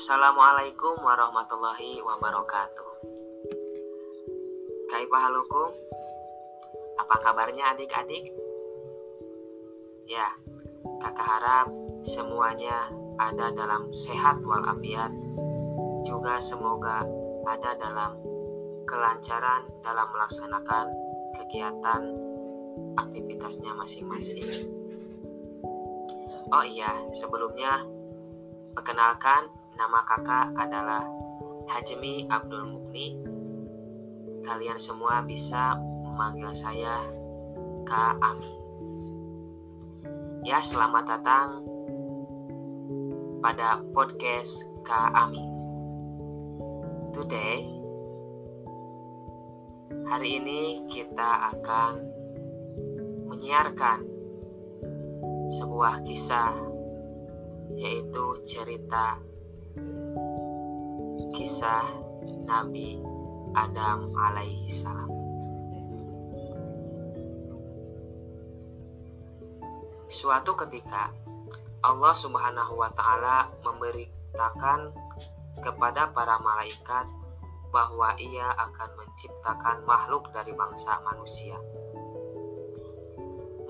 Assalamualaikum warahmatullahi wabarakatuh. Kaipahalukum? Apa kabarnya adik-adik? Ya, kakak harap semuanya ada dalam sehat walafiat. Juga semoga ada dalam kelancaran dalam melaksanakan kegiatan aktivitasnya masing-masing. Oh iya, sebelumnya perkenalkan Nama kakak adalah Hajmi Abdul Mukni. Kalian semua bisa memanggil saya Kak Ami. Ya, selamat datang pada podcast Kak Ami. Today, hari ini kita akan menyiarkan sebuah kisah yaitu cerita kisah Nabi Adam alaihi salam. Suatu ketika Allah Subhanahu wa taala memberitakan kepada para malaikat bahwa ia akan menciptakan makhluk dari bangsa manusia.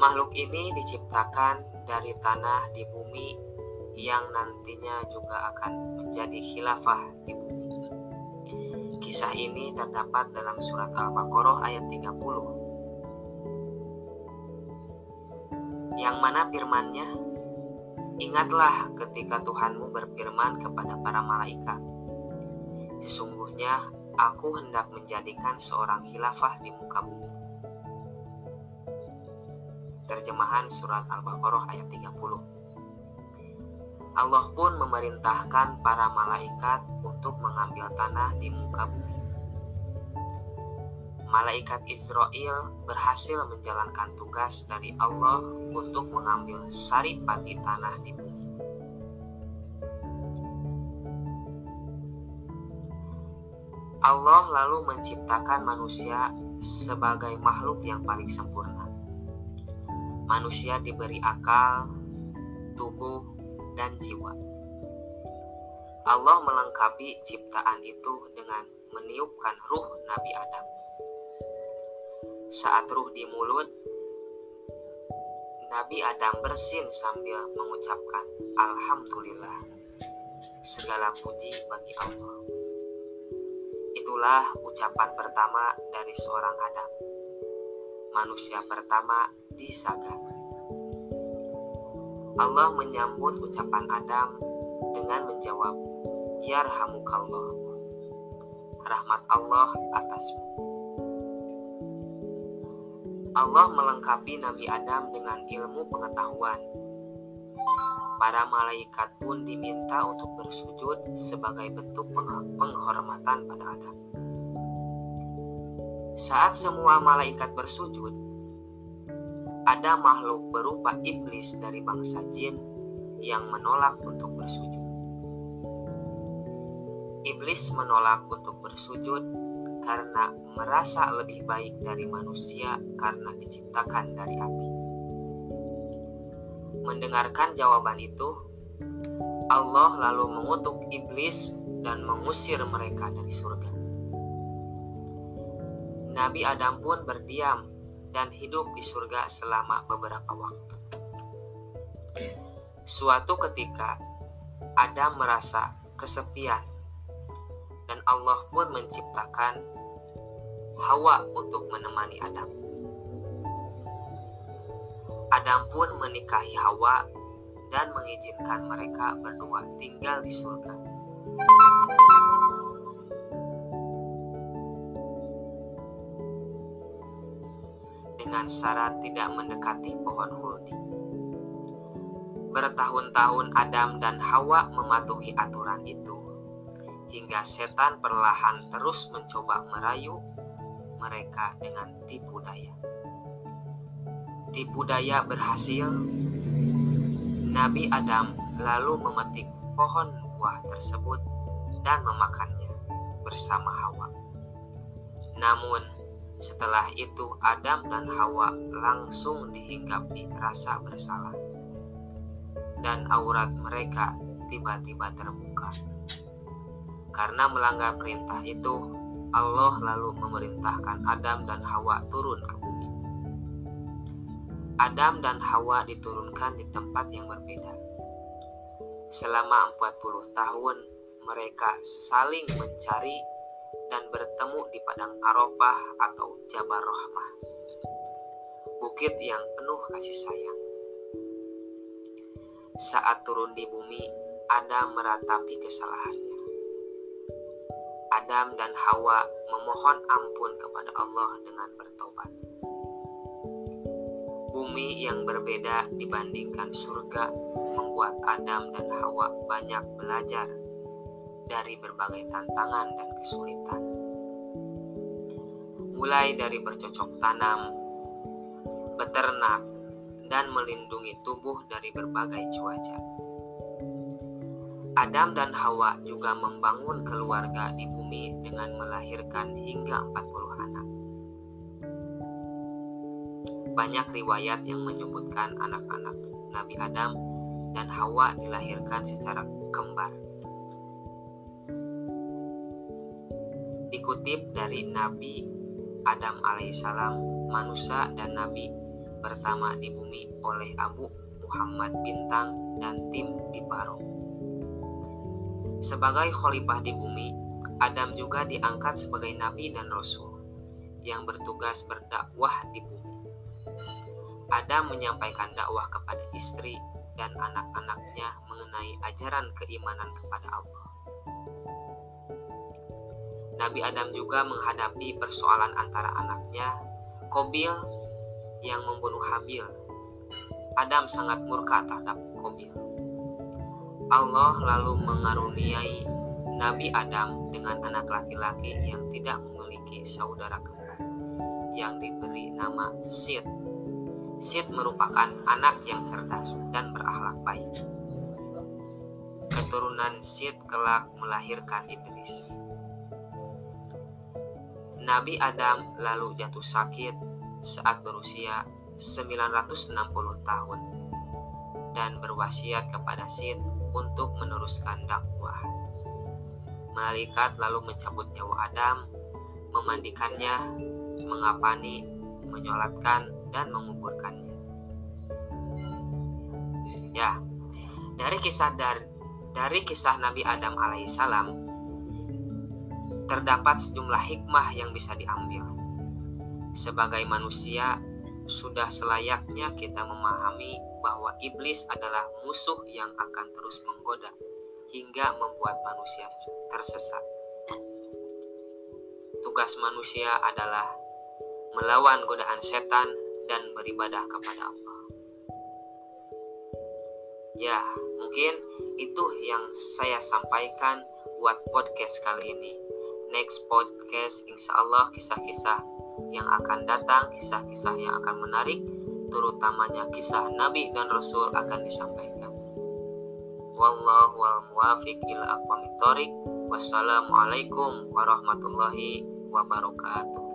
Makhluk ini diciptakan dari tanah di bumi yang nantinya juga akan menjadi khilafah di bumi. Kisah ini terdapat dalam surat Al-Baqarah ayat 30. Yang mana firmannya? Ingatlah ketika Tuhanmu berfirman kepada para malaikat. Sesungguhnya aku hendak menjadikan seorang khilafah di muka bumi. Terjemahan surat Al-Baqarah ayat 30. Allah pun memerintahkan para malaikat untuk mengambil tanah di muka bumi. Malaikat Israel berhasil menjalankan tugas dari Allah untuk mengambil saripati tanah di bumi. Allah lalu menciptakan manusia sebagai makhluk yang paling sempurna. Manusia diberi akal, tubuh, dan jiwa. Allah melengkapi ciptaan itu dengan meniupkan ruh Nabi Adam. Saat ruh di mulut, Nabi Adam bersin sambil mengucapkan Alhamdulillah. Segala puji bagi Allah. Itulah ucapan pertama dari seorang Adam. Manusia pertama di Saga. Allah menyambut ucapan Adam dengan menjawab, Yarhamukallah. Rahmat Allah atasmu. Allah melengkapi Nabi Adam dengan ilmu pengetahuan. Para malaikat pun diminta untuk bersujud sebagai bentuk penghormatan pada Adam. Saat semua malaikat bersujud, ada makhluk berupa iblis dari bangsa jin yang menolak untuk bersujud. Iblis menolak untuk bersujud karena merasa lebih baik dari manusia karena diciptakan dari api. Mendengarkan jawaban itu, Allah lalu mengutuk iblis dan mengusir mereka dari surga. Nabi Adam pun berdiam dan hidup di surga selama beberapa waktu. Suatu ketika, Adam merasa kesepian, dan Allah pun menciptakan Hawa untuk menemani Adam. Adam pun menikahi Hawa dan mengizinkan mereka berdua tinggal di surga. Dengan syarat tidak mendekati pohon huldi. Bertahun-tahun Adam dan Hawa mematuhi aturan itu, hingga setan perlahan terus mencoba merayu mereka dengan tipu daya. Tipu daya berhasil, Nabi Adam lalu memetik pohon buah tersebut dan memakannya bersama Hawa. Namun, setelah itu Adam dan Hawa langsung dihinggapi rasa bersalah dan aurat mereka tiba-tiba terbuka. Karena melanggar perintah itu, Allah lalu memerintahkan Adam dan Hawa turun ke bumi. Adam dan Hawa diturunkan di tempat yang berbeda. Selama 40 tahun, mereka saling mencari dan bertemu di padang Arafah atau Jabal Rahmah. Bukit yang penuh kasih sayang. Saat turun di bumi, Adam meratapi kesalahannya. Adam dan Hawa memohon ampun kepada Allah dengan bertobat. Bumi yang berbeda dibandingkan surga membuat Adam dan Hawa banyak belajar dari berbagai tantangan dan kesulitan. Mulai dari bercocok tanam, beternak, dan melindungi tubuh dari berbagai cuaca. Adam dan Hawa juga membangun keluarga di bumi dengan melahirkan hingga 40 anak. Banyak riwayat yang menyebutkan anak-anak Nabi Adam dan Hawa dilahirkan secara kembar. Dikutip dari Nabi Adam alaihissalam, manusia dan Nabi pertama di bumi oleh Abu Muhammad Bintang dan tim di Baro. Sebagai khalifah di bumi, Adam juga diangkat sebagai nabi dan rasul yang bertugas berdakwah di bumi. Adam menyampaikan dakwah kepada istri dan anak-anaknya mengenai ajaran keimanan kepada Allah. Nabi Adam juga menghadapi persoalan antara anaknya, Kobil yang membunuh Habil. Adam sangat murka terhadap Kobil. Allah lalu mengaruniai Nabi Adam dengan anak laki-laki yang tidak memiliki saudara kembar, yang diberi nama Sid. Sid merupakan anak yang cerdas dan berakhlak baik. Keturunan Sid kelak melahirkan Idris. Nabi Adam lalu jatuh sakit saat berusia 960 tahun dan berwasiat kepada Sid untuk meneruskan dakwah. Malaikat lalu mencabut nyawa Adam, memandikannya, mengapani, menyolatkan, dan menguburkannya. Ya, dari kisah dari, dari kisah Nabi Adam alaihissalam terdapat sejumlah hikmah yang bisa diambil. Sebagai manusia, sudah selayaknya kita memahami bahwa iblis adalah musuh yang akan terus menggoda hingga membuat manusia tersesat. Tugas manusia adalah melawan godaan setan dan beribadah kepada Allah. Ya, mungkin itu yang saya sampaikan buat podcast kali ini next podcast insya Allah kisah-kisah yang akan datang, kisah-kisah yang akan menarik, terutamanya kisah Nabi dan Rasul akan disampaikan. Wallahu wal muwafiq ila aqwamit Wassalamualaikum warahmatullahi wabarakatuh.